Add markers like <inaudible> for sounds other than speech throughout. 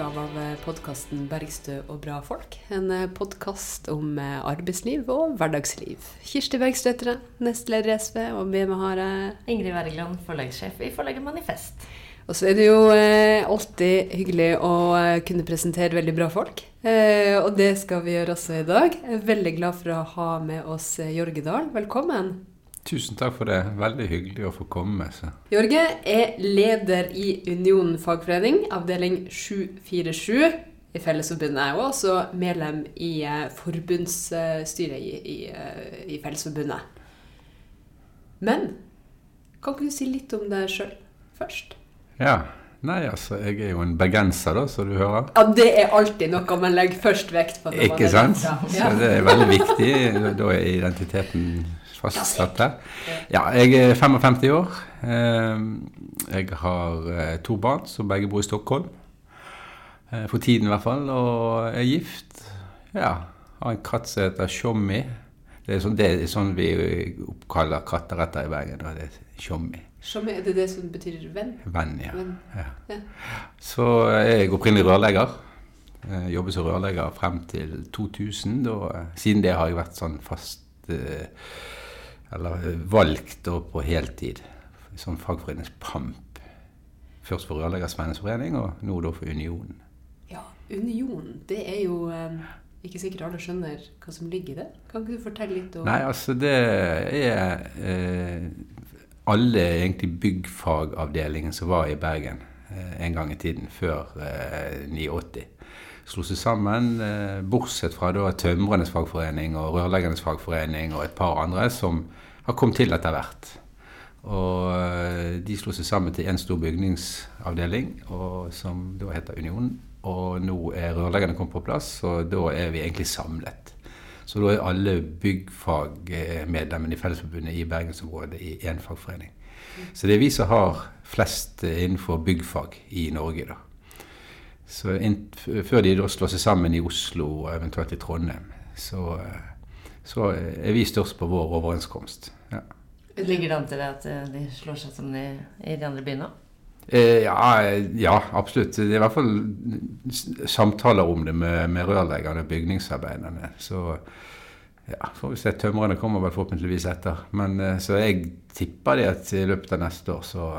utgave av podkasten 'Bergstø og bra folk'. En podkast om eh, arbeidsliv og hverdagsliv. Kirsti Bergstø heter jeg, nestleder i SV, og med meg har jeg Ingrid Wergeland, forlagssjef i forlaget Manifest. Og så er det jo eh, alltid hyggelig å eh, kunne presentere veldig bra folk. Eh, og det skal vi gjøre også i dag. Jeg er veldig glad for å ha med oss eh, Jorge Dahl. Velkommen. Tusen takk for det. Veldig hyggelig å få komme. Så. Jorge er leder i Unionen fagforening, avdeling 747 i Fellesforbundet. Jeg er også medlem i eh, forbundsstyret i, i, eh, i Fellesforbundet. Men kan ikke du si litt om deg sjøl først? Ja. Nei, altså, jeg er jo en bergenser, da, som du hører. Ja, det er alltid noe man legger først vekt på. Ikke sant? Ja. Så det er veldig viktig. Da er identiteten fastsatt her. Ja, jeg er 55 år. Eh, Jeg har eh, to barn som begge bor i Stockholm. Eh, For tiden i hvert fall. Og er gift. Ja. Har en katt som heter Tjommi. Det er sånn, det er sånn vi oppkaller katter etter i Bergen. Det er Tjommi. Som er det det som betyr venn? Venn, ja. Venn. ja. Så er jeg opprinnelig rørlegger. Jeg jobbet som rørlegger frem til 2000. Da, siden det har jeg vært sånn fast eh, Eller eh, valgt da på heltid. Som fagforeningspamp. Først for Rørleggersvennenes forening, og nå da for Unionen. Ja, Unionen, det er jo um, ikke sikkert alle skjønner hva som ligger i det. Kan ikke du fortelle litt om Nei, altså det er eh, alle egentlig byggfagavdelingen som var i Bergen eh, en gang i tiden, før eh, 89. Slo seg sammen, eh, bortsett fra da Tømrernes fagforening og Rørleggernes fagforening og et par andre som har kommet til etter hvert. Og eh, de slo seg sammen til en stor bygningsavdeling og, som da heter Unionen. Og nå er rørleggerne kommet på plass, og da er vi egentlig samlet. Så da er alle byggfagmedlemmene i Fellesforbundet i bergensområdet i én fagforening. Så det er vi som har flest innenfor byggfag i Norge, da. Så før de da slår seg sammen i Oslo og eventuelt i Trondheim, så, eh, så er vi størst på vår overenskomst. Ja. Ligger det an til det at eh, de slår seg sammen i, i de andre byene? Eh, ja, ja, absolutt. Det er i hvert fall samtaler om det med, med rørleggerne og bygningsarbeiderne. Så ja, får vi se. Tømrerne kommer vel forhåpentligvis etter. Men eh, så jeg tipper det at i løpet av neste år så,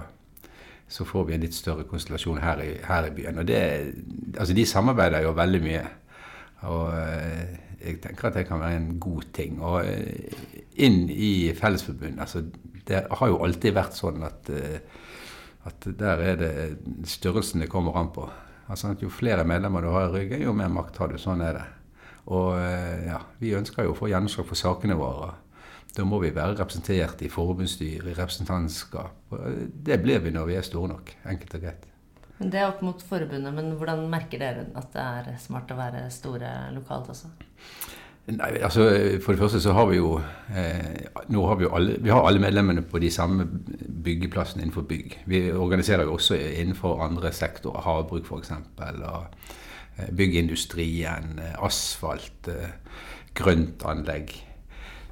så får vi en litt større konstellasjon her i, her i byen. Og det, altså de samarbeider jo veldig mye. Og eh, jeg tenker at det kan være en god ting. Og eh, inn i Fellesforbundet altså, Det har jo alltid vært sånn at eh, at der er det størrelsen det kommer an på. Altså Jo flere medlemmer du har i ryggen, jo mer makt har du. Sånn er det. Og ja, vi ønsker jo å få gjennomslag for sakene våre. Da må vi være representert i forbundsstyret, i representantskap. Det blir vi når vi er store nok. Enkelt og greit. Men Det er opp mot forbundet, men hvordan merker dere at det er smart å være store lokalt også? Nei, altså For det første så har vi jo eh, nå har vi jo alle, vi har alle medlemmene på de samme byggeplassene innenfor bygg. Vi organiserer jo også innenfor andre sektorer. Havbruk f.eks. Og eh, byggindustrien, eh, asfalt, eh, grøntanlegg.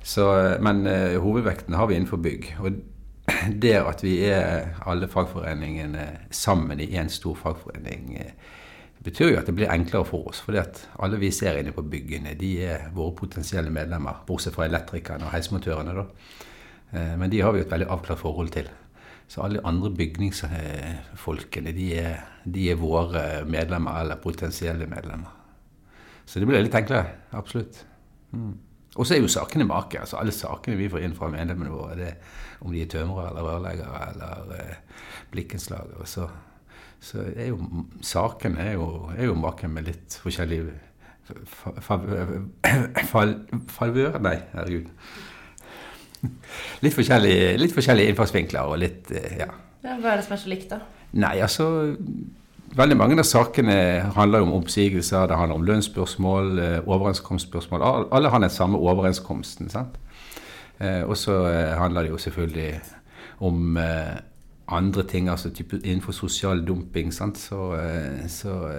Så, eh, men eh, hovedvekten har vi innenfor bygg. Og <clears throat> det at vi er alle fagforeningene sammen i én stor fagforening, eh, betyr jo at det blir enklere for oss. For alle vi ser inne på byggene, de er våre potensielle medlemmer. Bortsett fra elektrikerne og heismontørene, da. Men de har vi jo et veldig avklart forhold til. Så alle andre bygningsfolkene, de er, de er våre medlemmer eller potensielle medlemmer. Så det blir litt enklere. Absolutt. Mm. Og så er jo sakene make. altså Alle sakene vi får inn fra medlemmene våre, det, om de er tømrere eller rørleggere eller eh, blikkenslagere, så, så er jo sakene er jo, er jo make med litt forskjellig fa- fa- Favør Nei, herregud. Litt forskjellige, litt forskjellige innfallsvinkler og litt eh, Ja. Ja, hva er det som er så likt, da? Nei, altså Veldig mange av sakene handler om oppsigelser, det handler om lønnsspørsmål, eh, overenskomstspørsmål. Alle har den samme overenskomsten. sant? Eh, og så eh, handler det jo selvfølgelig om andre ting, altså innenfor sosial dumping. Så, så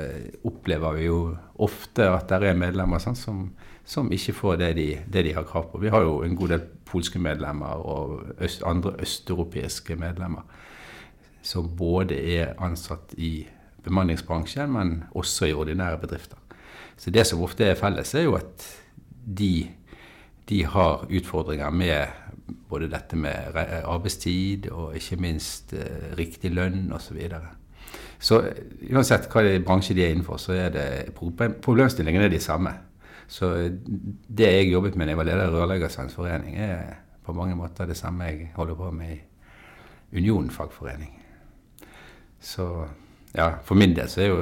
opplever vi jo ofte at det er medlemmer sant? Som, som ikke får det de, det de har krav på. Vi har jo en god del polske medlemmer og øst, andre østeuropeiske medlemmer som både er ansatt i bemanningsbransjen, men også i ordinære bedrifter. Så det som ofte er felles, er jo at de, de har utfordringer med både dette med arbeidstid og ikke minst eh, riktig lønn osv. Så, videre. så uansett hva bransje de er innenfor, så er det problemstillingene er de samme. Så det jeg jobbet med da jeg var leder i Rørleggernes forening, er på mange måter det samme jeg holder på med i Union fagforening. Så ja, for min del så er jo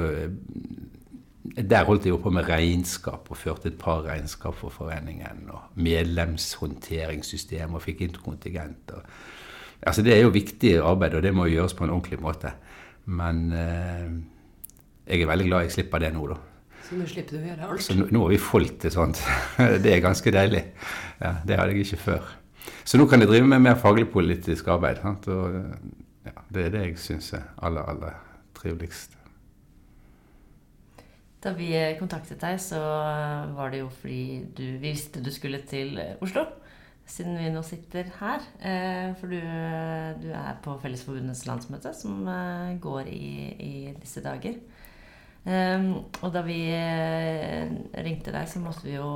Der holdt jeg jo på med regnskap og førte et par regnskap for foreningen. Og medlemshåndteringssystem og fikk inn kontingent. Og, altså det er jo viktig arbeid, og det må gjøres på en ordentlig måte. Men eh, jeg er veldig glad jeg slipper det nå, da. Så nå slipper du å gjøre alt? Så nå, nå har vi folk til sånt. <laughs> det er ganske deilig. Ja, det hadde jeg ikke før. Så nå kan jeg drive med mer faglig-politisk arbeid. Sant? Og ja, det er det jeg syns er aller, aller triveligst. Da vi kontaktet deg, så var det jo fordi du, vi visste du skulle til Oslo. Siden vi nå sitter her. Eh, for du, du er på Fellesforbundets landsmøte, som eh, går i, i disse dager. Um, og da vi ringte deg, så måtte vi jo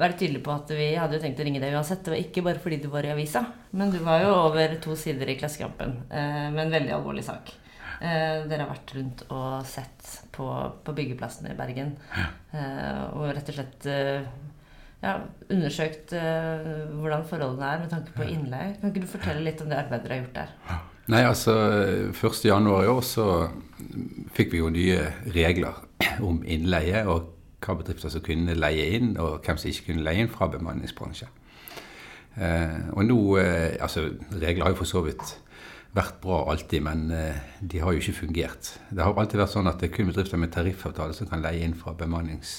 være tydelig på at vi hadde jo tenkt å ringe deg uansett. Det var ikke bare fordi du var i avisa, men du var jo over to sider i Klassekampen eh, med en veldig alvorlig sak. Eh, dere har vært rundt og sett på, på byggeplassene i Bergen. Eh, og rett og slett eh, ja, undersøkt eh, hvordan forholdene er med tanke på innleie. Kan ikke du fortelle litt om det arbeidet dere har gjort der? Nei, altså 1.1. i år så fikk vi jo nye regler <clears throat> om innleie. og hva bedrifter som kunne leie inn, og hvem som ikke kunne leie inn fra bemanningsbransjen. Eh, og nå, eh, altså Regler har jo for så vidt vært bra alltid, men eh, de har jo ikke fungert. Det har alltid vært sånn at det er kun bedrifter med tariffavtale som kan leie inn fra bemannings,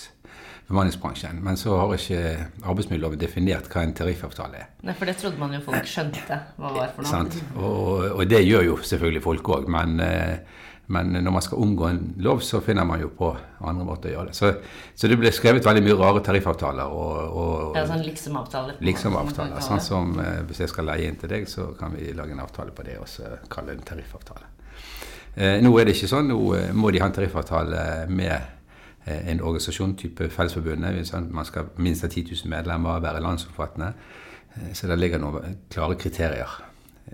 bemanningsbransjen. Men så har ikke arbeidsmiljøloven definert hva en tariffavtale er. Nei, For det trodde man jo folk skjønte hva var for noe. Og, og, det gjør jo selvfølgelig folk òg, men eh, men når man skal omgå en lov, så finner man jo på andre måter å gjøre det. Så, så det ble skrevet veldig mye rare tariffavtaler. Og, og, ja, sånn liksom-avtaler. Liksom-avtaler. Sånn som eh, hvis jeg skal leie inn til deg, så kan vi lage en avtale på det og så kalle det en tariffavtale. Eh, nå er det ikke sånn. Nå eh, må de ha en tariffavtale med eh, en organisasjon type Fellesforbundet. Man skal minst ha 10 000 medlemmer, være landsomfattende. Så det ligger noen klare kriterier.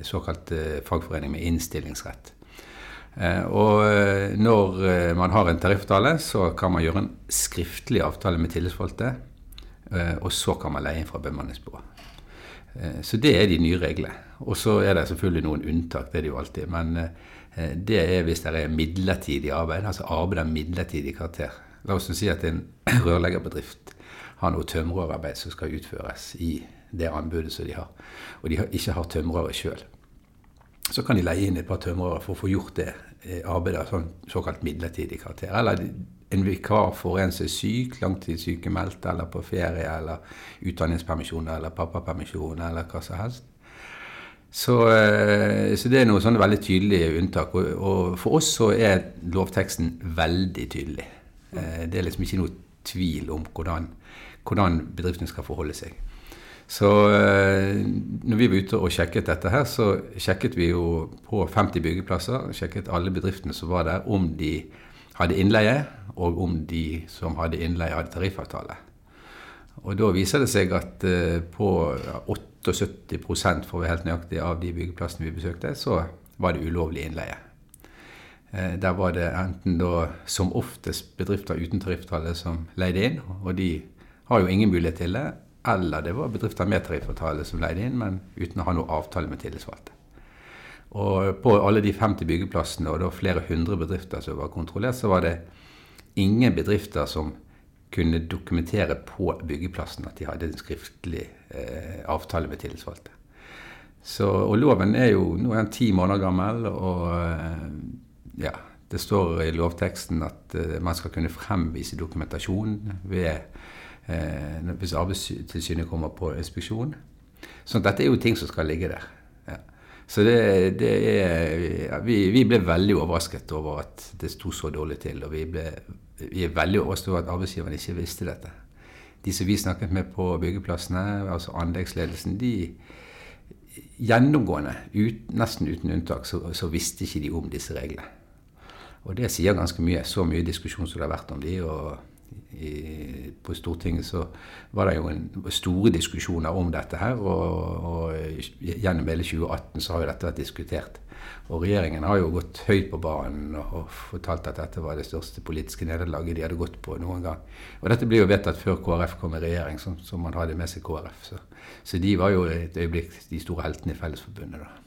Såkalt fagforening med innstillingsrett. Eh, og eh, når eh, man har en tariffavtale, så kan man gjøre en skriftlig avtale med tillitsvalgte. Og så kan man leie inn fra bemanningsbyrå. Så det er de nye reglene. Og så er det selvfølgelig noen unntak, det er det jo alltid. Men det er hvis det er midlertidig arbeid, altså arbeid av midlertidig karakter. La oss si at en <clears throat> rørleggerbedrift har noe tømrerarbeid som skal utføres i det anbudet som de har, og de ikke har tømrere sjøl. Så kan de leie inn et par tømrere for å få gjort det Eh, arbeider sånn såkalt midlertidig karakter. Eller en vikar for en som er syk, langtidssykemeldt eller på ferie eller utdanningspermisjon eller pappapermisjon eller hva som helst. Så, eh, så, det er noen sånne veldig tydelige unntak. Og, og, for oss så er lovteksten veldig tydelig. Eh, det er liksom ikke noe tvil om hvordan, hvordan bedriftene skal forholde seg. Så eh, når vi var ute og sjekket dette her, så sjekket vi jo på 50 byggeplasser. Sjekket alle bedriftene som var der, om de hadde innleie, og om de som hadde innleie, hadde tariffavtale. Og da viser det seg at uh, på 78 for å være helt nøyaktig av de byggeplassene vi besøkte, så var det ulovlig innleie. Uh, der var det enten da som oftest bedrifter uten tariffavtale som leide inn, og de har jo ingen mulighet til det eller det var bedrifter med tariffavtale som leide inn, men uten å ha noe avtale med tillitsvalgte. Og på alle de 50 byggeplassene, og da flere hundre bedrifter som var kontrollert, så var det ingen bedrifter som kunne dokumentere på byggeplassen at de hadde en skriftlig eh, avtale med tillitsvalgte. Og loven er jo nå er den ti måneder gammel, og eh, ja, det står i lovteksten at eh, man skal kunne fremvise dokumentasjon ved hvis Arbeidstilsynet kommer på inspeksjon. Så dette er jo ting som skal ligge der. Ja. Så det, det er ja, vi, vi, ble veldig overrasket over at det sto så dårlig til. Og vi, ble, vi er veldig overrasket over at arbeidsgiverne ikke visste dette. De som vi snakket med på byggeplassene, altså anleggsledelsen, de gjennomgående, ut, nesten uten unntak, så, så visste ikke de om disse reglene. Og det sier ganske mye. Så mye diskusjon som det har vært om de. og i, på Stortinget så var det jo en, store diskusjoner om dette her. Og, og gjennom hele 2018 så har jo dette vært diskutert. Og regjeringen har jo gått høyt på banen og fortalt at dette var det største politiske nederlaget de hadde gått på noen gang. Og dette ble jo vedtatt før KrF kom i regjering, som, som man hadde med seg KrF. Så, så, de var jo et øyeblikk de store heltene i Fellesforbundet. da.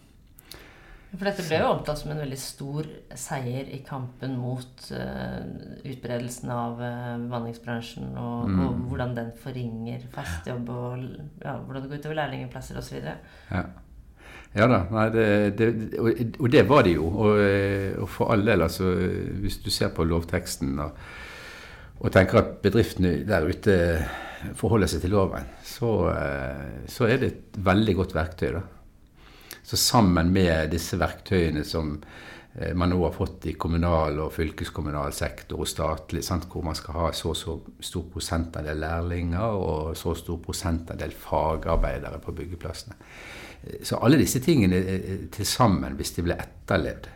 For dette ble jo omtalt som en veldig stor seier i kampen mot uh, utbredelsen av uh, bemanningsbransjen, og, mm. og, hvordan den forringer fast jobb, og ja, hvordan det går utover lærlingplasser osv. Ja. ja da. Nei, det, det, og, og, det var det jo. Og, og, for all del, altså Hvis du ser på lovteksten og, og tenker at bedriftene der ute forholder seg til loven, så, så er det et veldig godt verktøy. da. Så sammen med disse verktøyene som eh, man nå har fått i kommunal og fylkeskommunal sektor og statlig, sant, hvor man skal ha så og så stor prosentandel lærlinger og så stor prosentandel fagarbeidere på byggeplassene. Eh, så alle disse tingene eh, til sammen, hvis de blir etterlevd,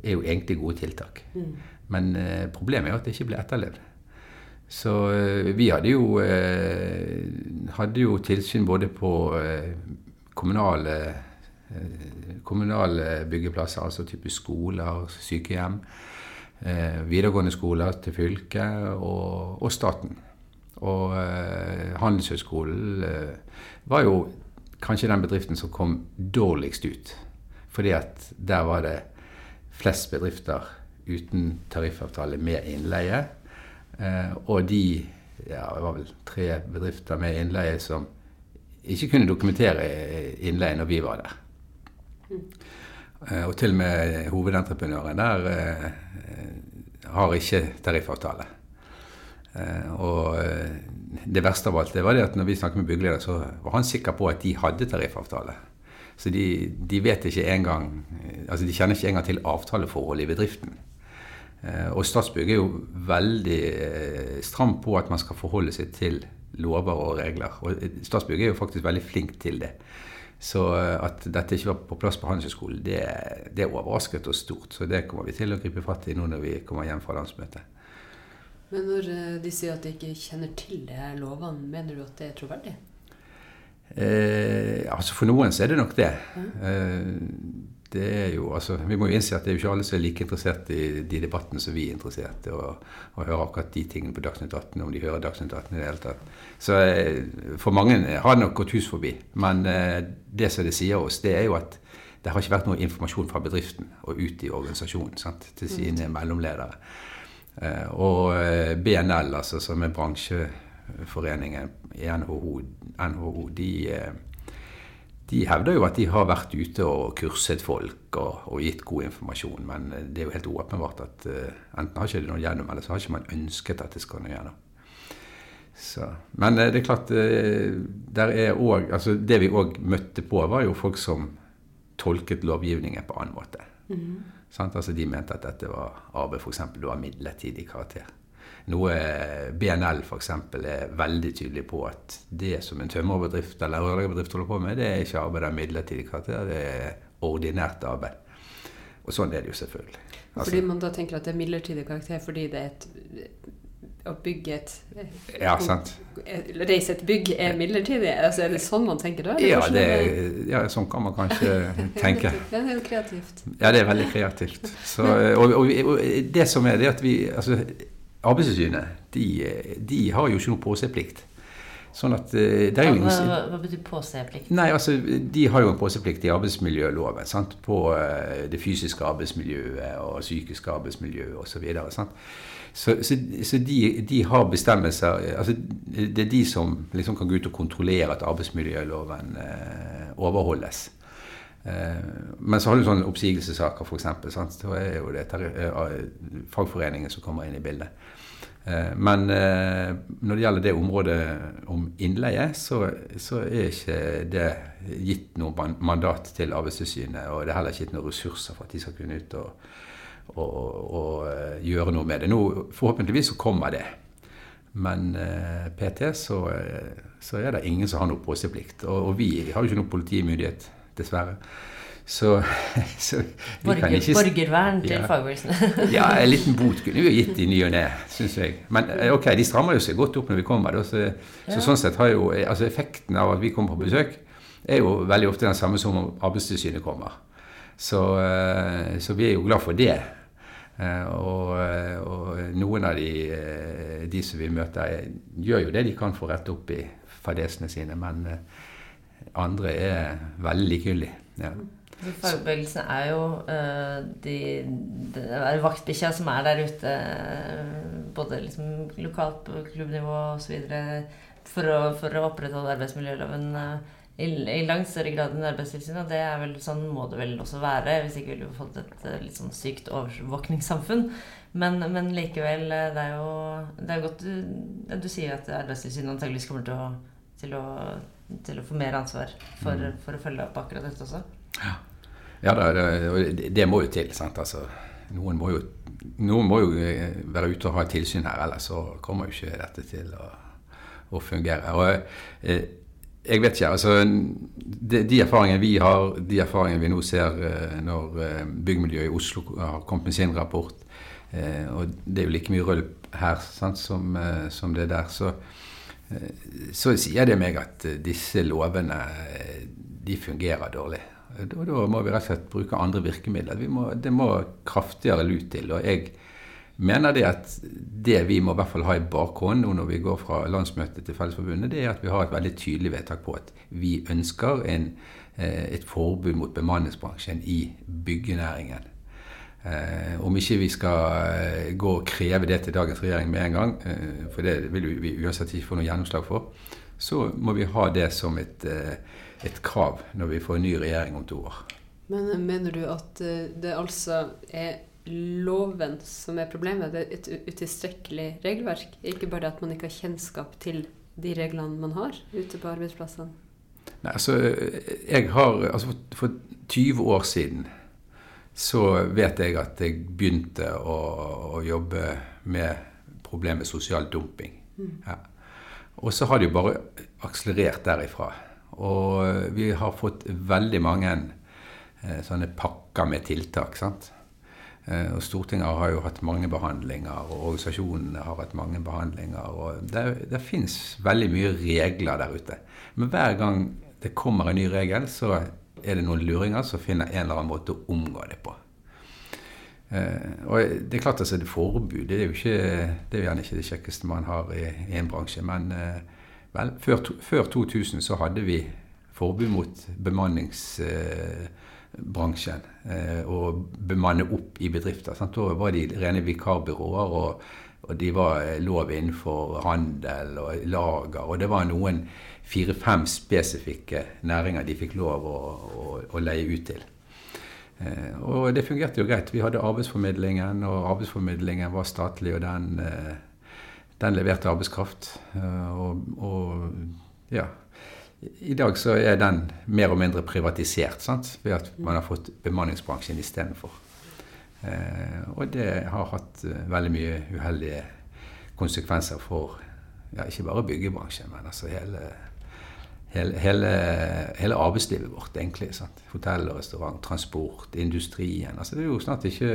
er jo egentlig gode tiltak. Mm. Men problemet er jo at det ikke blir etterlevd. Så vi hadde jo, hadde jo tilsyn både på kommunale kommunale byggeplasser, altså type skoler, sykehjem, eh, videregående skoler til fylket og, og staten. Og eh, Handelshøyskolen eh, var jo kanskje den bedriften som kom dårligst ut. Fordi at der var det flest bedrifter uten tariffavtale med innleie. Eh, og de ja, det var vel tre bedrifter med innleie som ikke kunne dokumentere innleie når vi var der. Mm. Og til og med hovedentreprenøren der eh, har ikke tariffavtale. Eh, og det verste av alt det var det at når vi snakket med byggeleder, så var han sikker på at de hadde tariffavtale. Så de, de vet ikke engang Altså de kjenner ikke engang til avtaleforholdet i bedriften. Og Statsbygg er jo veldig stram på at man skal forholde seg til lover og regler. Og Statsbygg er jo faktisk veldig flink til det. Så eh, at dette ikke var på plass på Handelshøyskolen, det, det overrasket oss stort. Så det kommer vi til å gripe fatt i nå når vi kommer hjem fra landsmøtet. Men når eh, de sier at de ikke kjenner til det lovene, mener du at det er troverdig? Eh, altså For noen så er det nok det. Ja. Eh, det er jo, altså, Vi må jo innse at det er jo ikke alle som er like interessert i de debattene som vi er interessert i, og, og høre akkurat de tingene på Dagsnytt 18, om de hører Dagsnytt 18 i det hele tatt. Så eh, for mange har det nok gått hus forbi. Men eh, det som det sier oss, det er jo at det har ikke vært noe informasjon fra bedriften og ut i organisasjonen sant, til sine mm. mellomledere. Eh, og BNL, altså, som er bransjeforeningen i NHO, NHO de de hevder jo at de har vært ute og kurset folk og, og, gitt god informasjon, men det er jo helt åpenbart at uh, enten har ikke det noe gjennom, eller så har ikke man ønsket at det skal noe gjennom. Så, men uh, det er klart, uh, der er også, altså det vi òg møtte på, var jo folk som tolket lovgivningen på annen måte. Mm. Altså De mente at dette var arbeid f.eks. av midlertidig karakter. Noe BNL f.eks. er veldig tydelig på at det som en tømmerbedrift eller rørleggerbedrift holder på med, det er ikke arbeid av midlertidig karakter, det er ordinært arbeid. Og sånn er det jo selvfølgelig. Altså, fordi man da tenker at det er midlertidig karakter fordi det er et å bygge et Ja, sant. Reise et bygg er midlertidig? Altså, er det sånn man tenker da? Ja, det, ja, sånn kan man kanskje <laughs> tenke. det er jo kreativt. Ja, det er veldig kreativt. Så, og, og, og, det som er det at vi altså, Arbeidstilsynet de, de, har jo ikke noe påseplikt. Sånn at eh, det er jo hva, hva, hva betyr påseplikt? Nei, altså, De har jo en påseplikt i arbeidsmiljøloven. Sant? På uh, det fysiske arbeidsmiljøet og psykiske arbeidsmiljøet osv. Så, så, så, så de, de, har bestemmelser altså Det er de som liksom kan gå ut og kontrollere at arbeidsmiljøloven uh, overholdes. Men så har du sånne oppsigelsessaker, f.eks. Så er jo det fagforeningen som kommer inn i bildet. Eh, men eh, når det gjelder det området om innleie, så, så er ikke det gitt noe mandat til Arbeidstilsynet. Og det er heller ikke gitt noen ressurser for at de skal kunne ut og, og, og eh, gjøre noe med det. Nå, forhåpentligvis så kommer det. Men PT så, så, er det ingen som har noe påseplikt. Og, og vi har jo ikke noe politimyndighet, dessverre. Så, <laughs> så vi Borger, kan ikke Borgervern til Ja. fagbevegelsen. <laughs> Ja, en liten bot <laughs> kunne vi gitt i ny og ne, syns jeg. Men eh, ok, de strammer jo seg godt opp når vi kommer. Da, så, Ja. så sånn sett har jo eh, altså effekten av at vi kommer på besøk, er jo veldig ofte den samme som om Arbeidstilsynet kommer. Så, eh, så vi er jo glad for det. Og, og noen av de, de som vi møter, gjør jo det de kan for å rette opp i fadesene sine, men andre er veldig likegyldige. Ja. Fagbevegelsen er jo uh, de, er vaktbikkja som er der ute, eh, både liksom lokalt på klubbnivå osv. For, å- for å opprettholde arbeidsmiljøloven eh, i, i langt større grad enn Arbeidstilsynet. Og det er vel sånn må det vel også være, hvis ikke ville vi fått et litt sånn sykt overvåkningssamfunn. Men, men likevel, det er jo det er godt du, du sier at Arbeidstilsynet antageligvis kommer til å, til å, til å få mer ansvar for, Mm. for å følge opp akkurat dette også. Ja, da, det, det- det må jo til. Altså, noen, må jo, noen må jo eh, være ute og ha tilsyn her, ellers så kommer jo ikke dette til å, å fungere. Og eh, jeg vet ikke, altså de, de erfaringene vi har, de erfaringene vi nå ser eh, når eh, byggmiljøet i Oslo har kommet med sin rapport, eh, og det er jo like mye rølp her sant, som, eh, som det der, så, eh, så sier det meg at eh, disse lovene eh, de fungerer dårlig. Og da må vi rett og slett bruke andre virkemidler. Vi må, det må kraftigere lut til. Og jeg mener det at det vi må i hvert fall ha i bakhånd nå når vi går fra landsmøtet til Fellesforbundet, det er at vi har et veldig tydelig vedtak på at vi ønsker en, eh, et forbud mot bemanningsbransjen i byggenæringen. Eh, om ikke vi skal eh, gå og kreve det til dagens regjering med en gang, eh, for det vil vi uansett ikke få noe gjennomslag for, så må vi ha det som et, eh, et krav når vi får en ny regjering om to år. Men mener du at eh, det altså er loven som er problemet? Det er et utilstrekkelig regelverk? Ikke bare at man ikke har kjennskap til de reglene man har ute på arbeidsplassene? Nei, altså, jeg har, altså for, for 20 år siden så vet jeg at jeg begynte å, å jobbe med problemet sosial dumping. Ja. Og så har det jo bare akselerert derifra. Og vi har fått veldig mange eh, sånne pakker med tiltak. sant? Eh, og Stortinget har jo hatt mange behandlinger, og organisasjonene har hatt mange behandlinger. og Det, det fins veldig mye regler der ute. Men hver gang det kommer en ny regel, så er det noen luringer som finner en eller annen måte å omgå det på. Eh, og det er klart altså, det forbud det er jo ikke, det er gjerne ikke det kjekkeste man har i, i en bransje. Men eh, vel, før, før 2000 så hadde vi forbud mot bemanningsbransjen. Eh, og bemanne opp i bedrifter. Sant? Da var de rene vikarbyråer, og, og de var eh, lov innenfor handel og lager. Og det var noen fire-fem spesifikke næringer de fikk lov å, å, å leie ut til. Eh, og det fungerte jo greit. Vi hadde arbeidsformidlingen, og arbeidsformidlingen var statlig, og den, eh, den leverte arbeidskraft. Eh, og, og ja. I dag så er den mer og mindre privatisert, sant? ved at man har fått bemanningsbransjen istedenfor. Eh, og det har hatt eh, veldig mye uheldige konsekvenser for ja, ikke bare byggebransjen, men altså hele hele, hele, hele arbeidslivet vårt, egentlig. Sant? Hotell og restaurant, transport, industrien. Altså, det er jo snart ikke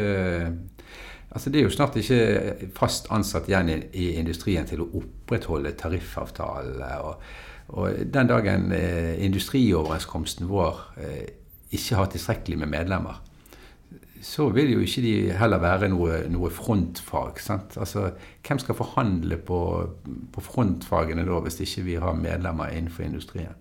altså, det er jo snart ikke fast ansatt igjen i, i industrien til å opprettholde tariffavtalene. Og, og den dagen eh, industrioverenskomsten vår eh, ikke har tilstrekkelig med medlemmer, så vil jo ikke de heller være noe, noe frontfag. Sant? Altså, hvem skal forhandle på, på frontfagene da, hvis ikke vi har medlemmer innenfor industrien?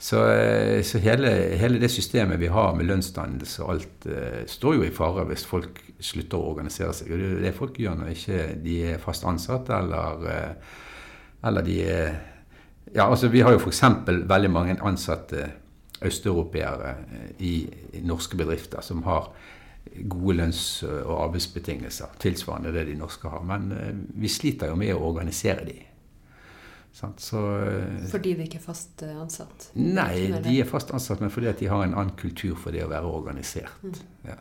Så, eh, så hele, hele, det systemet vi har med lønnsdannelse og alt, eh, står jo i fare hvis folk slutter å organisere seg. Og det er det folk gjør når ikke de er fast ansatte eller, eh, eller de er Ja, altså vi har jo f.eks. veldig mange ansatte østeuropeere i, norske bedrifter som har gode lønns- og arbeidsbetingelser tilsvarende det de norske har. Men vi sliter jo med å organisere de. Så, eh, Fordi de ikke er fast eh, ansatt? nei, de er fast ansatt, men fordi at de har en annen kultur for det å være organisert. Mm. Ja,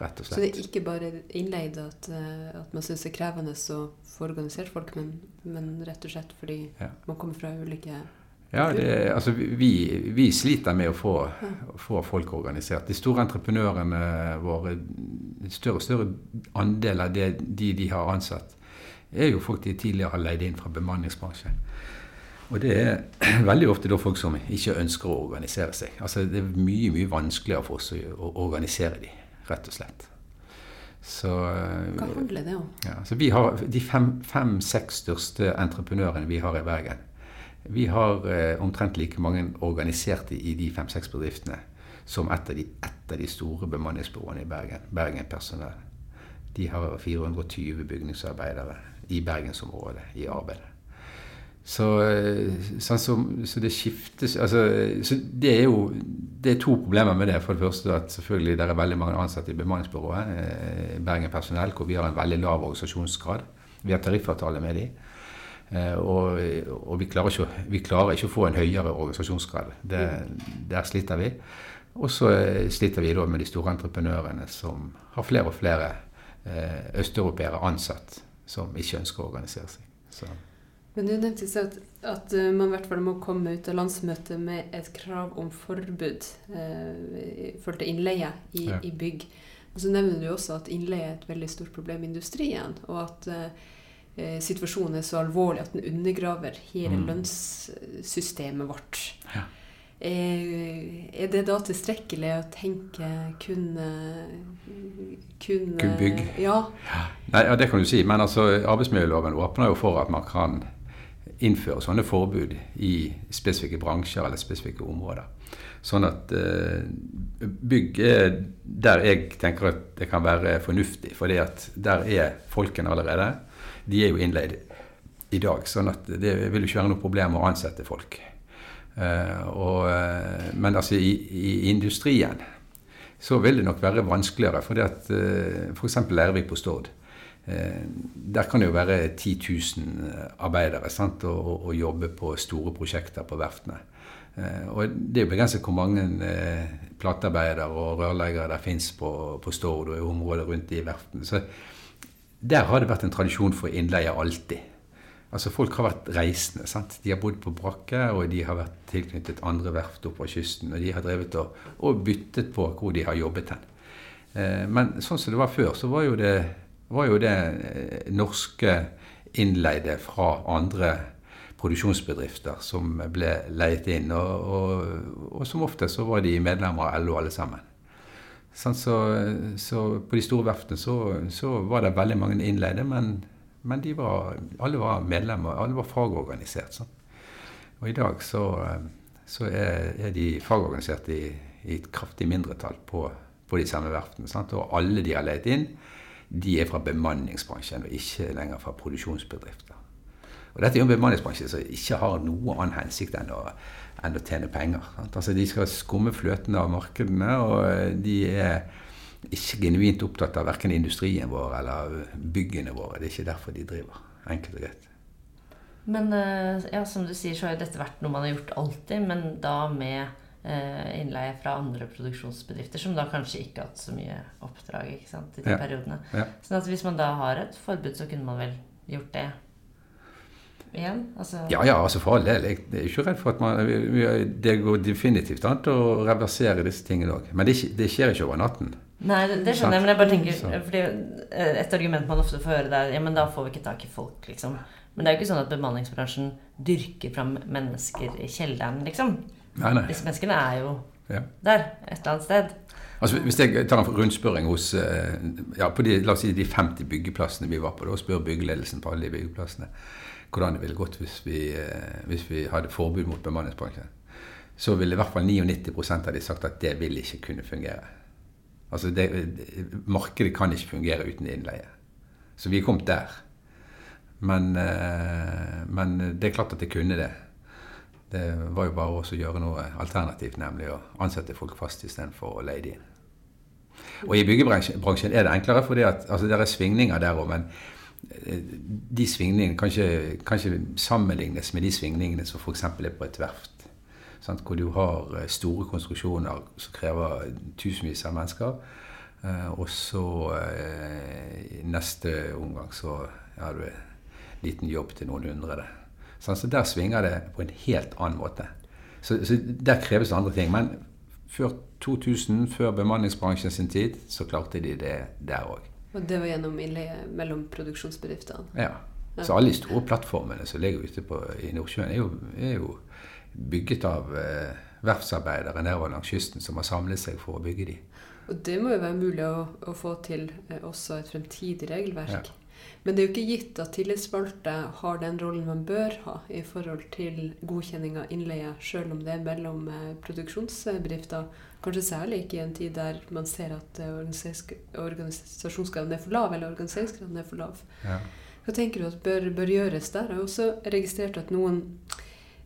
rett og Så det er ikke bare innleid at, eh, at man syns det er krevende å få organisert folk, men, men rett og slett fordi Ja. man kommer fra ulike Ja, det, altså vi, vi, sliter med å få, få, folk organisert. De store entreprenørene våre, større og større andel av det, de de har ansatt, er jo folk de tidligere har leid inn fra bemanningsbransjen. Og det er <clears throat> veldig ofte da folk som ikke ønsker å organisere seg. Altså Det er mye mye vanskeligere for oss å organisere dem, rett og slett. Så, Hva handler det om? Ja, så vi har De fem-seks fem, største entreprenørene vi har i Bergen, vi har eh, omtrent like mange organiserte i de fem-seks bedriftene som et av, de, et av de store bemanningsbyråene i Bergen. Bergen Personell. De har 420 bygningsarbeidere i bergensområdet i arbeid. Så, eh, sånn som, så, det skiftes altså, så det er jo det er to problemer med det. For det første at selvfølgelig det er veldig mange ansatte i bemanningsbyrået. Eh, Bergen Personell, hvor vi har en veldig lav organisasjonsgrad. Vi har tariffavtale med dem. Eh, og, og vi, klarer ikke, vi, klarer ikke, å få en høyere organisasjonsgrad. Det, der sliter vi. Og så sliter vi da med de store entreprenørene som har flere og flere østeuropeere ansatt som ikke ønsker å organisere seg. Så. Men du nevnte at, at eh, man i hvert fall må komme ut av landsmøtet med et krav om forbud eh, i forhold til innleie i, ja. i, bygg. Og så nevner du også at innleie er et veldig stort problem i industrien. og at eh, Eh, situasjonen er så alvorlig at den undergraver hele mm. lønnssystemet vårt. Ja. Eh, er det da tilstrekkelig å tenke Kun, kun bygg? Ja. ja. Nei, ja, det kan du si. Men altså, arbeidsmiljøloven åpner jo for at man kan innføre sånne forbud i spesifikke bransjer eller spesifikke områder. Sånn at eh, bygg er der jeg tenker at det kan være fornuftig. For der er folkene allerede de er jo innleid i dag. sånn at det vil jo ikke være noe problem å ansette folk. Uh, og, uh, men altså i, i, industrien så vil det nok være vanskeligere. For f.eks. Lærvik på Stord. Uh, der kan det jo være 10 000 arbeidere sant, og, og, jobbe på store prosjekter på verftene. og det er jo begrenset hvor mange platearbeidere og rørleggere der fins på, på Stord og i området rundt de verftene. Så der har det vært en tradisjon for innleie alltid. Altså Folk har vært reisende. sant? De har bodd på brakke, og de har vært tilknyttet andre verft på kysten. Og de har drevet og, og byttet på hvor de har jobbet hen. Eh, men sånn som det var før, så var jo det, var jo det eh, norske innleide fra andre produksjonsbedrifter som ble leid inn. Og, og, og som ofte så var de medlemmer av LO alle sammen. Sånn, så, så, på de store verftene så, så, var det veldig mange innleide, men, men var, alle var medlemmer, alle var fagorganisert. Sånn. Og i dag så, så er, er, de fagorganisert i, i, et kraftig mindretall på, på de samme verftene. Sant? Og alle de har leid inn, de er fra bemanningsbransjen og ikke lenger fra produksjonsbedrifter. Og dette er jo en bemanningsbransje som ikke har noe annen hensikt enn å enn å tjene penger. Altså, de skal skumme fløten av markedene, og eh, de er ikke genuint opptatt av verken industrien vår eller byggene våre. Det er ikke derfor de driver. Enkelt og greit. Men eh, ja, som du sier, så har jo dette vært noe man har gjort alltid, men da med innleie fra andre produksjonsbedrifter, som da kanskje ikke har hatt så mye oppdrag ikke sant, i de ja. periodene. Ja. Sånn at hvis man da har et forbud, så kunne man vel gjort det igjen? Altså... Ja, ja, altså for all del. Jeg er ikke redd for at man Det går definitivt an å reversere disse tingene òg. Men det, det, skjer ikke over natten. Nei, det, det skjønner jeg, men jeg bare tenker fordi eh, Et argument man ofte får høre, er ja, men da får vi ikke tak i folk, liksom. Men det er jo ikke sånn at bemanningsbransjen dyrker fram mennesker i kjelleren, liksom. Nei, nei. Disse menneskene er jo ja. der, et eller annet sted. Altså, hvis jeg tar en rundspørring hos eh, ja, på de, la oss si de 50 byggeplassene vi var på, da spør byggeledelsen på alle de byggeplassene hvordan det ville gått hvis vi, eh, hvis vi hadde forbud mot bemanningsbransjen, så ville i hvert fall 99% av de sagt at det vil ikke kunne fungere. Altså det, Markedet kan ikke fungere uten innleie. Så vi er kommet der. Men, eh, men, det er klart at det kunne det. Det var jo bare å gjøre noe alternativt, nemlig å ansette folk fast istedenfor å leie dem inn. Og i byggebransjen er det enklere, for altså, det er svingninger der òg. Men de svingningene kan ikke, kan ikke, sammenlignes med de svingningene som f.eks. er på et verft. Sant? Hvor du har eh, store konstruksjoner som krever tusenvis av mennesker. Eh, og så i eh, neste omgang så har du en liten jobb til noen hundre. Sånn, så der svinger det på en helt annen måte. Så, så der kreves det andre ting. Men før 2000, før bemanningsbransjen sin tid, så klarte de det der òg. Og det var gjennom innleie mellom produksjonsbedriftene? Ja. Så alle de store plattformene som ligger ute på, i Nordsjøen, er jo, er jo bygget av eh, verftsarbeidere nedover langs kysten som har samlet seg for å bygge de. Og det må jo være mulig å, å få til eh, også et fremtidig regelverk. Ja. Men det er jo ikke gitt at tillitsvalgte har den rollen man bør ha i forhold til godkjenning av innleie, selv om det er mellom eh, produksjonsbedrifter. Kanskje særlig ikke i en tid der man ser at eh, organisasjonsgraden er for lav, eller organiseringsgraden er for lav. Ja. Hva tenker du at bør, bør gjøres der? Jeg har også registrert at noen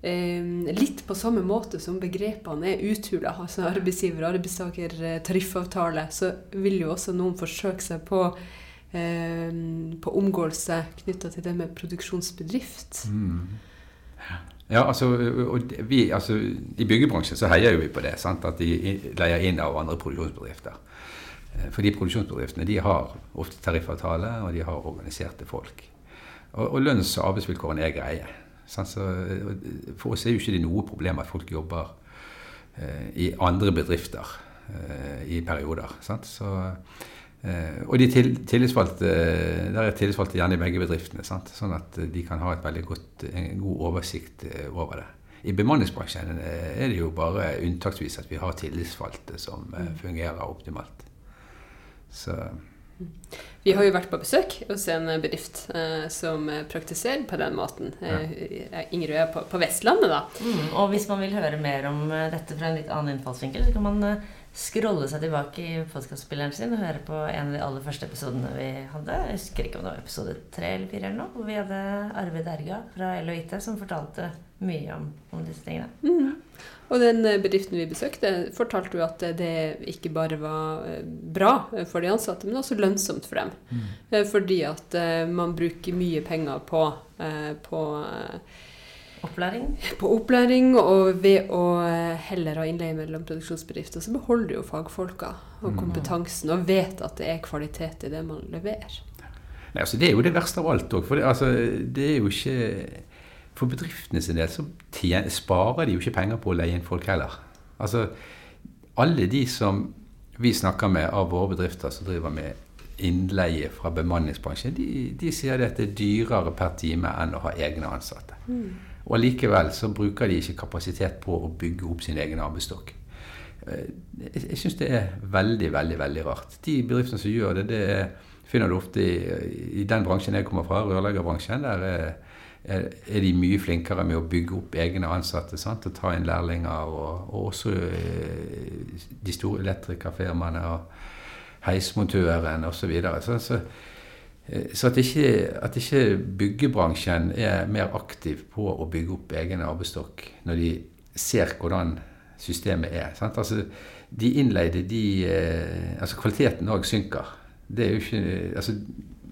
eh, litt på samme måte som begrepene er uthula, altså arbeidsgiver- og arbeidstaker eh, tariffavtale, så vil jo også noen forsøke seg på, på omgåelse knytta til det med produksjonsbedrift. Mm. Ja, altså, vi, altså, I byggebransjen så heier vi på det. Sant? At de leier inn av andre produksjonsbedrifter. For Fordi produksjonsbedriftene de har ofte tariffavtale, og de har organiserte folk. Og, og lønns- og arbeidsvilkårene er greie. Så, for oss er jo ikke det noe problem at folk jobber eh, i andre bedrifter eh, i perioder. Sant? Så, eh, og de til, tillitsvalgte, der er tillitsvalgte gjerne i begge bedriftene, sant? sånn at de kan ha et veldig godt, en god oversikt eh, over det. I bemanningsbransjen eh, er det jo bare unntaksvis at vi har tillitsvalgte som eh, fungerer optimalt. Så Vi har jo vært på besøk hos en bedrift eh, som praktiserer på den måten. Eh, Ingrid er på, på Vestlandet, da. Mm, og hvis man vil høre mer om eh, dette fra en litt annen innfallsvinkel, så kan man eh, scrolle seg tilbake i podkastspilleren sin og høre på en av de aller første episodene vi hadde. Jeg husker ikke om det var episode tre eller fire eller noe, hvor vi hadde Arvid Erga fra LHIT som fortalte mye om, om disse tingene. Mm. Og den eh, bedriften vi besøkte, fortalte jo at eh, det ikke bare var eh, bra for de ansatte, men også lønnsomt for dem. Mm. Fordi at man bruker mye penger på, på, Opplæring. på opplæring, og ved å eh, heller ha innleie mellom produksjonsbedrifter, så beholder du jo fagfolka og kompetansen, og vet at det er kvalitet i det man leverer. Nei, altså Det er jo det verste av alt òg. For det, altså, det er jo ikke For bedriftene sin del så tjen, sparer de jo ikke penger på å leie inn folk heller. Altså, alle de som vi snakker med av våre bedrifter som driver med innleie fra bemanningsbransjen, de, de sier det at det er dyrere per time enn å ha egne ansatte. Og allikevel så bruker de ikke kapasitet på å bygge opp sin egen arbeidsstokk. Eh, Jeg, syns det er veldig, veldig veldig rart. De bedriftene som gjør det, det er, finner du ofte i, i den bransjen jeg kommer fra, rørleggerbransjen. Der er, er, de mye flinkere med å bygge opp egne ansatte sant? og ta inn lærlinger. Og, og også eh, de store elektrikerfirmaene og heismontøren osv. Så, videre. så, så, så at ikke, at ikke byggebransjen er mer aktiv på å bygge opp egen arbeidsstokk når de ser hvordan systemet er. Sant? Altså, de innleide, de eh, Altså kvaliteten òg synker. Det er jo ikke altså,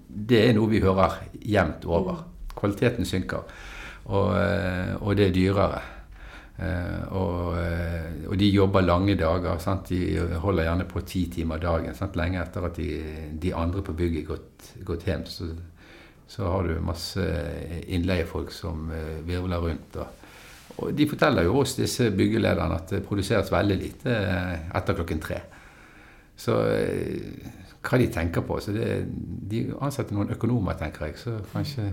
Det er noe vi hører jevnt over. Kvaliteten synker. Og, eh, og det er dyrere. Eh, og, eh, og de jobber lange dager. Sant? De holder gjerne på ti timer dagen. Sant? Lenge etter at de, de andre på bygget er gått, gått hjem. Så, så har du masse innleiefolk som eh, virvler rundt. Og, og de forteller jo oss, disse byggelederne, at det produseres veldig lite eh, etter klokken tre. Så eh, hva de tenker på så det, De ansetter noen økonomer, tenker jeg. Så kanskje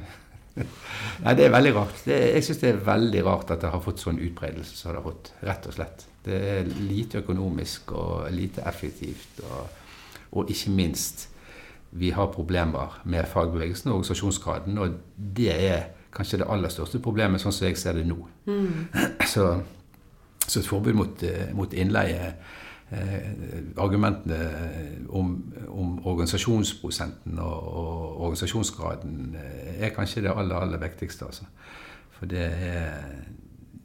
<laughs> Nei, det er veldig rart. Det, jeg syns det er veldig rart at det har fått sånn utbredelse som det har fått. Rett og slett. Det er lite økonomisk og lite effektivt. Og, og ikke minst, vi har problemer med fagbevegelsen og organisasjonsgraden. Og det er kanskje det aller største problemet, sånn som jeg ser det nå. <clears throat> Så, så et forbud mot, eh, mot innleie Argumentene om, om organisasjonsprosenten og, og organisasjonsgraden eh, er kanskje det aller, aller viktigste. Altså. For det er,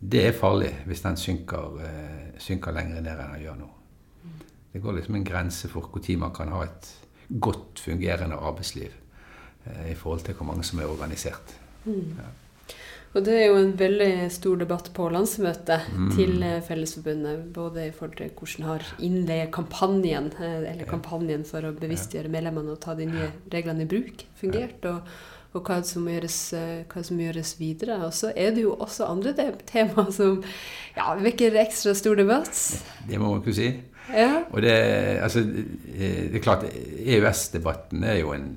det er farlig hvis den synker, eh, synker lenger ned enn den gjør nå. Det går liksom en grense for når man kan ha et godt fungerende arbeidsliv eh, i forhold til hvor mange som er organisert. Og det er jo en veldig stor debatt på landsmøtet Mm. til eh, Fellesforbundet. Både i forhold til hvordan har innleiekampanjen, eh, eller kampanjen for å bevisstgjøre medlemmene og ta de nye reglene i bruk, fungert. Og, og hva som gjøres, eh, hva som gjøres videre. Og så er det jo også andre temaer som ja, vekker ekstra stor debatt. Det må man kunne si. Ja. Og det, altså, det er klart, EØS-debatten er jo en,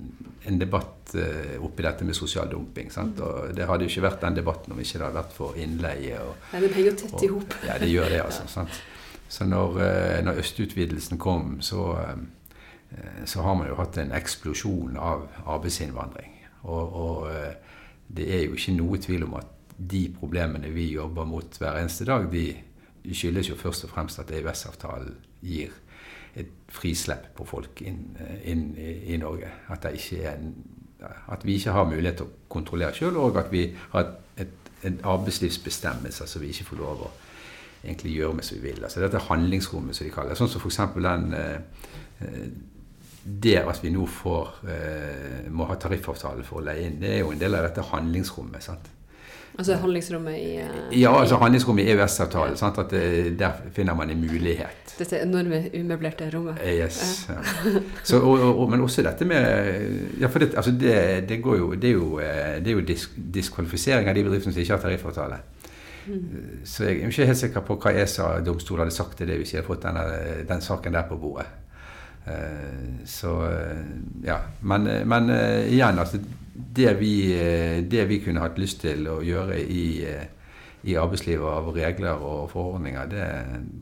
en debatt uh, oppi dette med sosial dumping. Sant? Og det hadde jo ikke vært den debatten om ikke det hadde vært for innleie. Og, Nei, det henger tett i hop. Ja, det gjør det, altså. <laughs> sant? Så når, uh, når østutvidelsen kom, så, uh, så har man jo hatt en eksplosjon av arbeidsinnvandring. Og, og, eh, det er jo ikke noe tvil om at de problemene vi jobber mot hver eneste dag, de skyldes jo først og fremst at EØS-avtalen gir et frislepp på folk inn, eh, inn i, i, Norge. At, en, at, vi ikke har mulighet til å kontrollere sjøl, og at vi har et, et arbeidslivsbestemmelse som vi ikke får lov å egentlig gjøre med som vi vil. Altså dette handlingsrommet, som de kaller det. Sånn som f.eks. den eh, det at vi nå får, eh, må ha tariffavtale for å leie inn, det er jo en del av dette handlingsrommet. sant? Altså handlingsrommet i uh, Ja, altså handlingsrommet i EØS-avtalen. Ja. at det, Der finner man en mulighet. Dette enorme umøblerte rommet. Eh, yes, ja. Så, og, og, men også dette med Ja, for det, altså det, det, jo, det er jo, eh, det er jo disk, diskvalifisering av de bedriftene som ikke har tariffavtale. Mm. Så jeg er ikke helt sikker på hva ESA-domstolen hadde sagt til det hvis de hadde fått denne, den saken der på bordet. Eh, så eh, ja. Men, eh, men igjen, altså det vi, det vi, kunne hatt lyst til å gjøre i, i arbeidslivet av regler og forordninger, det,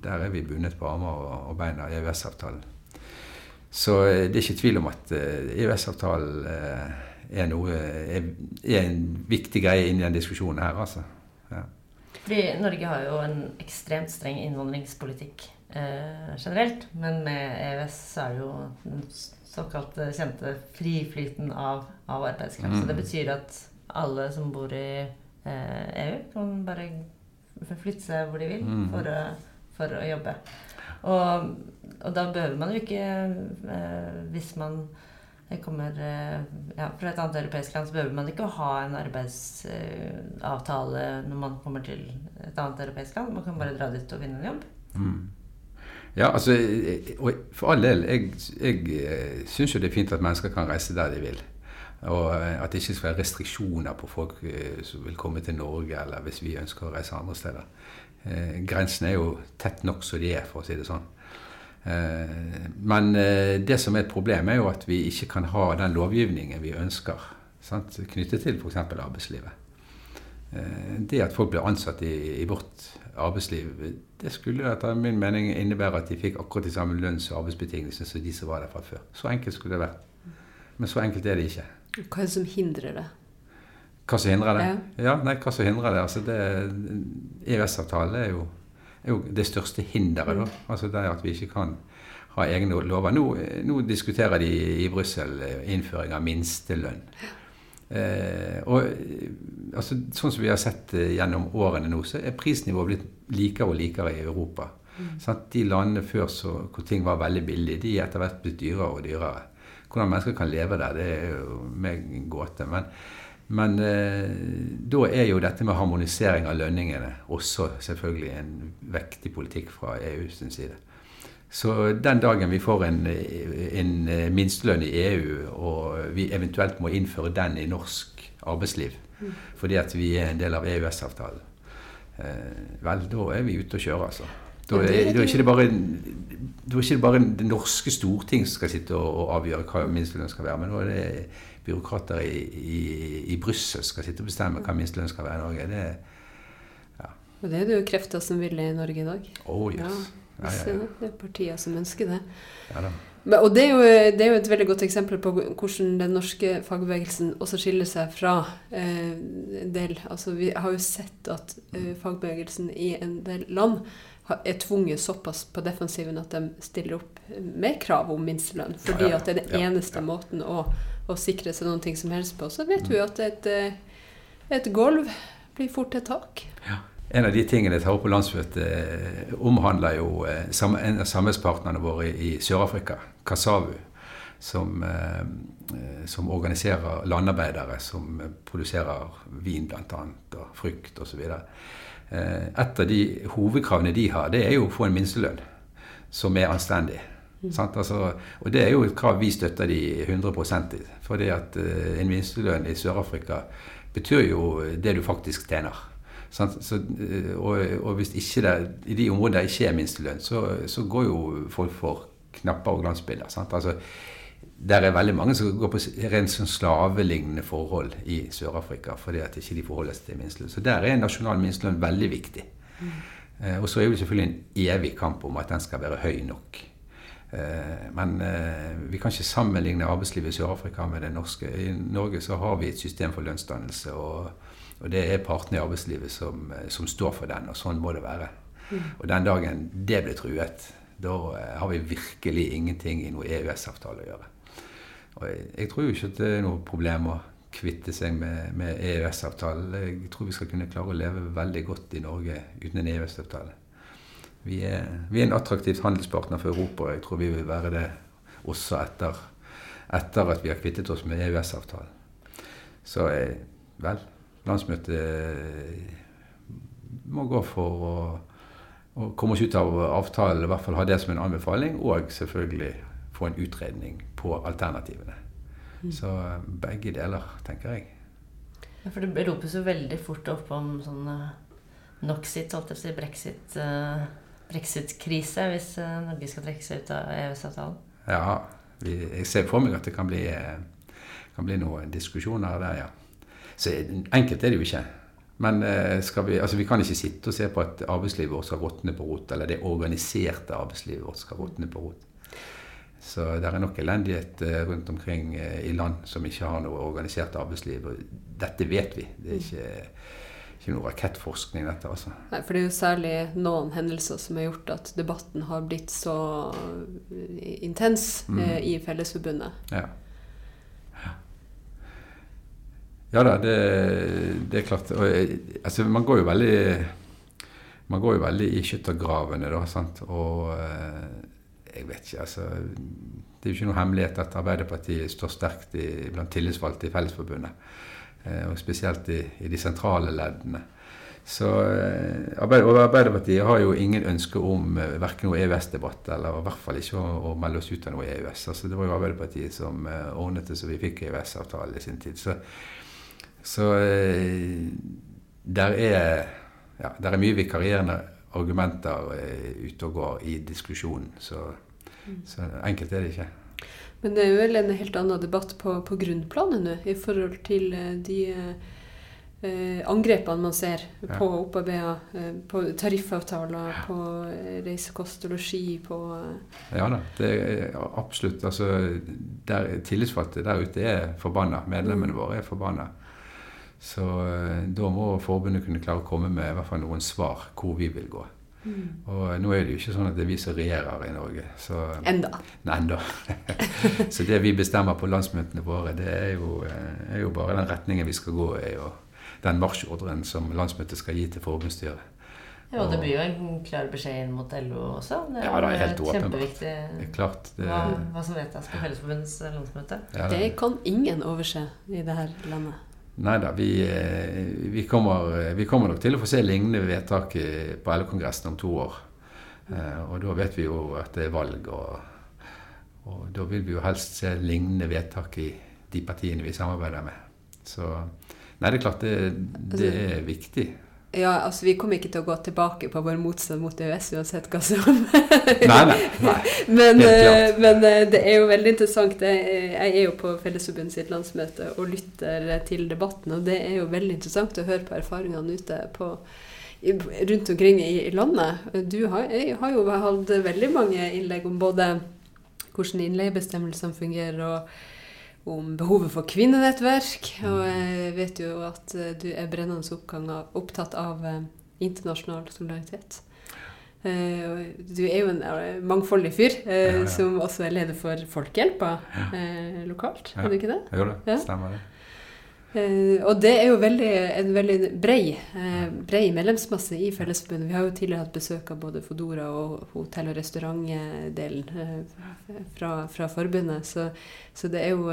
der er vi bundet på armer og bein av EØS-avtalen. Så det er ikke tvil om at EØS-avtalen er, noe, er, er, en viktig greie inn i den diskusjonen her, altså. Ja. Fordi Norge har jo en ekstremt streng innvandringspolitikk generelt. Men med EØS så er det jo den såkalt kjente friflyten av, av arbeidskraft. Mm. Så det mm. betyr at alle som bor i eh, EU, kan bare flytte seg hvor de vil mm. for, å, for, å, jobbe. Og, og, da behøver man jo ikke eh, Hvis man kommer eh, ja, fra et annet europeisk land, så behøver man ikke å ha en arbeidsavtale når man kommer til et annet europeisk land. Man kan bare dra dit og vinne en jobb. Mm. Ja, altså, og For all del. Jeg, jeg eh, syns jo det er fint at mennesker kan reise der de vil. Og eh, at det ikke skal være restriksjoner på folk eh, som vil komme til Norge, eller hvis vi ønsker å reise andre steder. Eh, grensene er jo tett nok som de er, for å si det sånn. Eh, men eh, det som er et problem, er jo at vi ikke kan ha den lovgivningen vi ønsker, sant? knyttet til f.eks. arbeidslivet. Det at folk blir ansatt i, i vårt arbeidsliv, det skulle etter min mening innebære at de fikk akkurat de samme lønns- og arbeidsbetingelsene som de som var der fra før. Så enkelt skulle det vært. Men så enkelt er det ikke. Hva er det som hindrer det? Hva som hindrer det? Ja, ja nei, hva som hindrer det? Altså EØS-avtalen er, er, jo det største hinderet. da. Altså det er at vi ikke kan ha egne lover. Nå, nå diskuterer de i Brussel innføring av minstelønn. Eh, og altså, Sånn som vi har sett eh, gjennom årene nå, så er prisnivået blitt likere og likere i Europa. Mm. Sånn, de landene før så, hvor ting var veldig billig, de er etter hvert blitt dyrere og dyrere. Hvordan mennesker kan leve der, det er jo meg en gåte. Men, men eh, da er jo dette med harmonisering av lønningene også selvfølgelig en vektig politikk fra EU sin side. Så den dagen vi får en, en minstelønn i EU, og vi eventuelt må innføre den i norsk arbeidsliv mm. fordi at vi er en del av EØS-avtalen, eh, vel, da er vi ute å kjøre, altså. Da er, da er ikke det bare da er ikke bare det norske storting som skal sitte og, og avgjøre hva minstelønn skal være, men da er det byråkrater i, i, i Brussel som skal sitte og bestemme hva minstelønn skal være i Norge. Det, ja. Og det er det jo krefter som vil i Norge i dag. Oh, yes. Ja. Ja, ja, ja. Det er partier som ønsker det. Ja, og det er, jo, det er, jo, et veldig godt eksempel på hvordan den norske fagbevegelsen også skiller seg fra eh, en del Altså vi har jo sett at eh, fagbevegelsen i en del land er tvunget såpass på defensiven at de stiller opp med krav om minstelønn. Fordi at det er den eneste måten å, å, sikre seg noen ting som helst på. Så vet vi jo at et, eh, et gulv blir fort et tak. Ja. En av de tingene jeg tar opp på landsmøtet, eh, omhandler jo eh, en av samarbeidspartnerne våre i Sør-Afrika, Kasavu, som, eh, som, organiserer landarbeidere som produserer vin bl.a. og frukt osv. Et av de hovedkravene de har, det er jo å få en minstelønn som er anstendig. Sant? Altså, og det er jo et krav vi støtter de 100 i. Fordi at en minstelønn i Sør-Afrika betyr jo det du faktisk tjener. Så, uh, og, og, hvis ikke det, i de områdene der ikke er minstelønn, så, så, går jo folk for knapper og glansbilder. Sant? Altså, der er veldig mange som går på rent sånn slavelignende forhold i Sør-Afrika fordi at ikke de forholder seg til minstelønn. Så der er nasjonal minstelønn veldig viktig. Mm. Eh, og så er det selvfølgelig en evig kamp om at den skal være høy nok. Eh, men eh, vi kan ikke sammenligne arbeidslivet i Sør-Afrika med det norske. I Norge så har vi et system for lønnsdannelse, og, og det er partene i arbeidslivet som, som, står for den, og sånn må det være. Mm. Og den dagen det blir truet, da har vi virkelig ingenting i noe EØS-avtale å gjøre. Og jeg, jeg, tror ikke at det er noe problem å kvitte seg med, med EØS-avtalen. Jeg tror vi skal kunne klare å leve veldig godt i Norge uten en EØS-avtale. Vi, vi, er en attraktivt handelspartner for Europa, og jeg tror vi vil være det også etter, etter at vi har kvittet oss med EØS-avtalen. Så eh, vel, landsmøtet må gå for å, å komme oss ut av avtalen, i hvert fall ha det som en anbefaling, og selvfølgelig få en utredning på alternativene. Mm. Så eh, begge deler, tenker jeg. Ja, For det ropes jo veldig fort opp om sånn uh, Noxit, holdt jeg på å si, brexit, uh, brexit-krise, hvis uh, Norge skal trekke seg ut av EØS-avtalen? Ja, vi, jeg ser for meg at det kan bli, kan bli noen diskusjoner der, ja. Så enkelt er det jo ikke. Men vi, altså vi, kan ikke sitte og se på at arbeidslivet vårt skal råtne på rot, eller det organiserte arbeidslivet vårt skal råtne på rot. Så det er nok elendighet eh, rundt omkring eh, i land som ikke har noe organisert arbeidsliv. Og dette vet vi. Det er ikke, ikke noe rakettforskning, dette. altså. Nei, For det er jo særlig noen hendelser som har gjort at debatten har blitt så intens mm. eh, i Fellesforbundet. Ja. Ja da, det, det, er klart. Og, eh, altså, man går jo veldig man går jo veldig i skyttergravene, da. sant? Og jeg vet ikke, altså Det er jo ikke noe hemmelighet at Arbeiderpartiet står sterkt i, blant tillitsvalgte i Fellesforbundet. Eh, og spesielt i, i, de sentrale leddene. Så eh, og Arbeiderpartiet har jo ingen ønske om eh, verken noe EØS-debatt eller i hvert fall ikke å, å, melde oss ut av noe EØS. Altså, det var jo Arbeiderpartiet som eh, ordnet det så vi fikk EØS-avtale i sin tid. Så, så eh, der er, ja, der er mye vikarierende argumenter eh, ute og går i diskusjonen. Så så enkelt er det ikke. Men det er vel en helt annen debatt på, på grunnplanet nå, i forhold til eh, de eh, angrepene man ser ja. på opparbeida eh, på tariffavtaler, ja. på reisekost og losji, på eh. Ja da, det er absolutt. Altså, der, tillitsvalgte der ute er forbanna. Medlemmene mm. våre er forbanna. Så da må forbundet kunne klare å komme med i hvert fall noen svar hvor vi vil gå. Mm. Og nå er det jo ikke sånn at det er vi som regjerer i Norge. Så, enda. Nei, enda. <laughs> så det vi bestemmer på landsmøtene våre, det er jo, eh, er jo, bare den retningen vi skal gå i, og den marsjordren som landsmøtet skal gi til forbundsstyret. Ja, og Det blir jo en klar beskjed inn mot LO også. Det er, ja, det er helt kjempeviktig det er klart, det, hva, hva, som vedtas på Fellesforbundets landsmøte. Ja, det, det kan ingen overse i det her landet. Nei da, vi, eh, vi, kommer, vi, kommer, nok til å få se lignende vedtak på LO-kongressen om to år. Eh, og da vet vi jo at det er valg, og, og, da vil vi jo helst se lignende vedtak i de partiene vi samarbeider med. Så nei, det er klart det, det altså- er viktig. Ja, altså Vi kommer ikke til å gå tilbake på vår motstand mot EØS uansett hva som Nei, nei. nei. <laughs> men, uh, men uh, det er jo veldig interessant. Jeg, jeg er jo på Fellesforbundet sitt landsmøte og lytter til debatten. Og det er jo veldig interessant å høre på erfaringene ute på, rundt omkring i, i landet. Du har, har, jo hatt veldig mange innlegg om både hvordan innleiebestemmelsene fungerer. og om behovet for kvinnenettverk. Og jeg vet jo at eh, du er brennende opptatt av eh, internasjonal solidaritet. Eh, du er jo en mangfoldig fyr, ja, ja. som også er leder for Folkehjelpa lokalt. Er du ikke det? Jo det, stemmer det. Uh, og det er jo veldig, en veldig brei, uh, brei medlemsmasse i Fellesforbundet. Vi har jo tidligere hatt besøk av både Fodora og hotell- og restaurantdelen uh, fra, fra, forbundet. Så, så, det er jo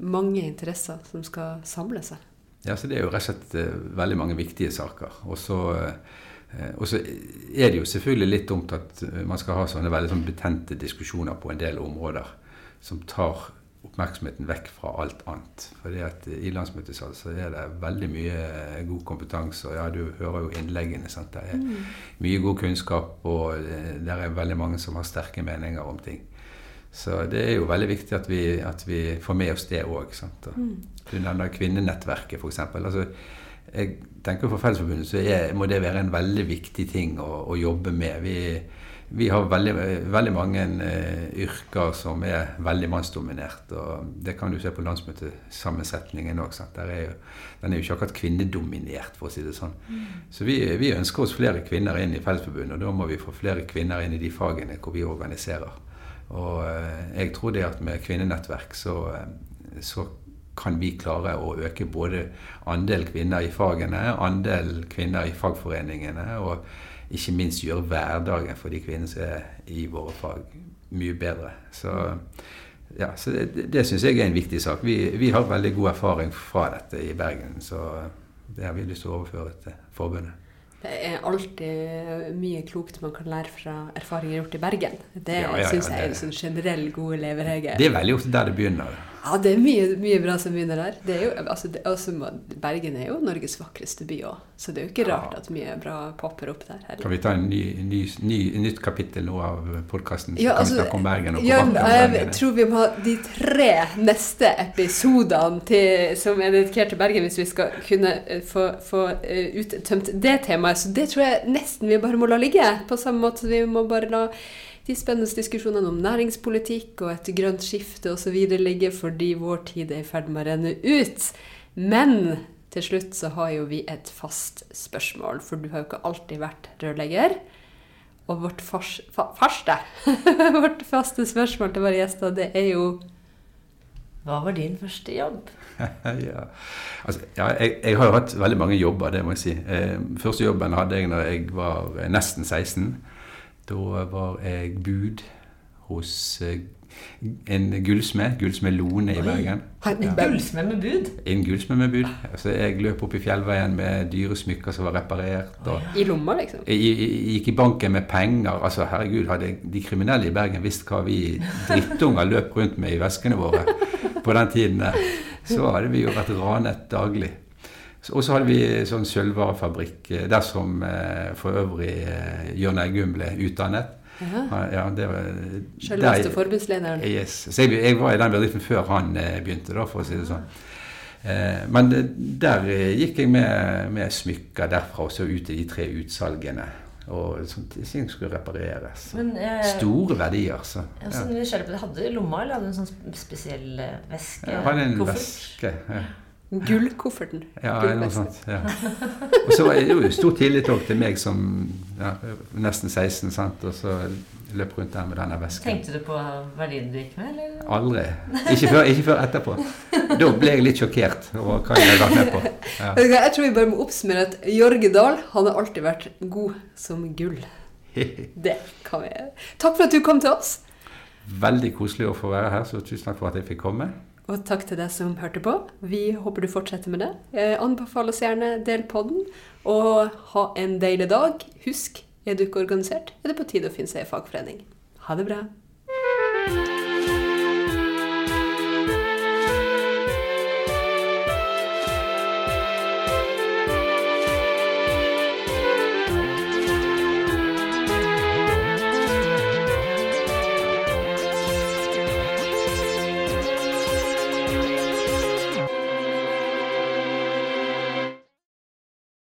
mange interesser som skal samle seg. Ja, så Det er jo rett og slett veldig mange viktige saker. Og så Eh, er det jo selvfølgelig litt dumt at eh, man skal ha sånne veldig sånn betente diskusjoner på en del områder som tar oppmerksomheten vekk fra alt annet. Fordi at I landsmøtesal så er det veldig mye god kompetanse. og ja, Du hører jo innleggene. sant? Det er mm. mye god kunnskap, og det er veldig mange som har sterke meninger om ting. Så det er jo veldig viktig at vi, at vi får med oss det òg. Mm. Du nevner kvinnenettverket, f.eks. Altså, jeg tenker For Fellesforbundet så er, må det være en veldig viktig ting å, å jobbe med. Vi, vi har veldig, veldig mange eh, yrker som er veldig mannsdominert. og Det kan du se på landsmøtesammensetningen òg. Den er jo ikke akkurat kvinnedominert, for å si det sånn. Mm. Så vi, vi, ønsker oss flere kvinner inn i Fellesforbundet, og da må vi få flere kvinner inn i de fagene hvor vi organiserer. Og eh, jeg tror det at med kvinnenettverk så, uh, så kan vi klare å øke både andel kvinner i fagene, andel kvinner i fagforeningene, og ikke minst gjøre hverdagen for de kvinnene som er i våre fag, mye bedre. Så, ja, så det, det syns jeg er en viktig sak. Vi, vi, har veldig god erfaring fra dette i Bergen, så det har vi lyst til å overføre til forbundet. Det er alltid mye klokt man kan lære fra erfaringer gjort i Bergen. Det ja, ja, ja, syns jeg er en sånn generell god leveregel. Det er veldig ofte der det begynner. Ja, det er mye, mye, bra som begynner der. Det er jo, altså, det, altså, Bergen er jo Norges vakreste by òg, så det er jo ikke rart at mye bra popper opp der. Heller. Kan vi ta en ny, ny, ny, nytt kapittel nå av podkasten? Ja, kan vi altså, snakke om Bergen? Og ja, jeg tror vi må ha de tre neste episodene til, som er dedikert til Bergen, hvis vi skal kunne eh, få, få uh, uttømt det temaet. Så det tror jeg nesten vi bare må la ligge. På samme måte vi må bare la de spennende diskusjonene om næringspolitikk og et grønt skifte osv. ligger fordi vår tid er i ferd med å renne ut. Men til slutt så har jo vi et fast spørsmål, for du har jo ikke alltid vært rørlegger. Og vårt fars, fa, farste, <laughs> vårt faste spørsmål til våre gjester, det er jo Hva var din første jobb? <laughs> ja, altså, ja jeg, jeg, har jo hatt veldig mange jobber, det må jeg si. Eh, første jobben hadde jeg da jeg var nesten 16. Da var jeg bud hos eh, en gullsmed, gullsmed Lone i Bergen. En gullsmed med bud? En gullsmed med bud. Altså, jeg løp opp i fjellveien med dyre smykker som var reparert. I lomma, liksom? Jeg, gikk i banken med penger. Altså, herregud, hadde de kriminelle i Bergen visst hva vi drittunger løp rundt med i veskene våre på den tiden, så hadde vi jo vært ranet daglig. Og så hadde vi sånn sølvvarefabrikk eh, der som eh, for øvrig eh, Jørn Eggum ble utdannet. Ja, det var Selveste forbundslederen? Yes. Så jeg, jeg, var i den bedriften før han begynte, da, for å si det sånn. Men der gikk jeg med, med smykker derfra og så ut til de tre utsalgene. Og sånt, ting skulle repareres. Men, eh, Store verdier. Så, ja. så ja. Hadde du lomma, eller hadde du en sånn spesiell veske? Jeg hadde en Koffert? veske. Ja. Gullkofferten. Ja, noe sånt. Ja. Og så var det jo stor tillit til meg som ja, nesten 16, sant? og så løp rundt der med denne vesken. Tenkte du på verdien du gikk med? eller? Aldri. Ikke før, ikke før, etterpå. Da ble jeg litt sjokkert over hva jeg hadde vært med på. Ja. Jeg tror vi bare må oppsummere at Jorge Dahl han har alltid vært god som gull. <laughs> Det kan vi Takk for at du kom til oss. Veldig koselig å få være her, så tusen takk for at jeg fikk komme. Og takk til deg som hørte på. Vi håper du fortsetter med det. Jeg anbefaler oss gjerne del podden, og ha en deilig dag. Husk, er du ikke organisert, er det på tide å finne seg i fagforening. Ha det bra.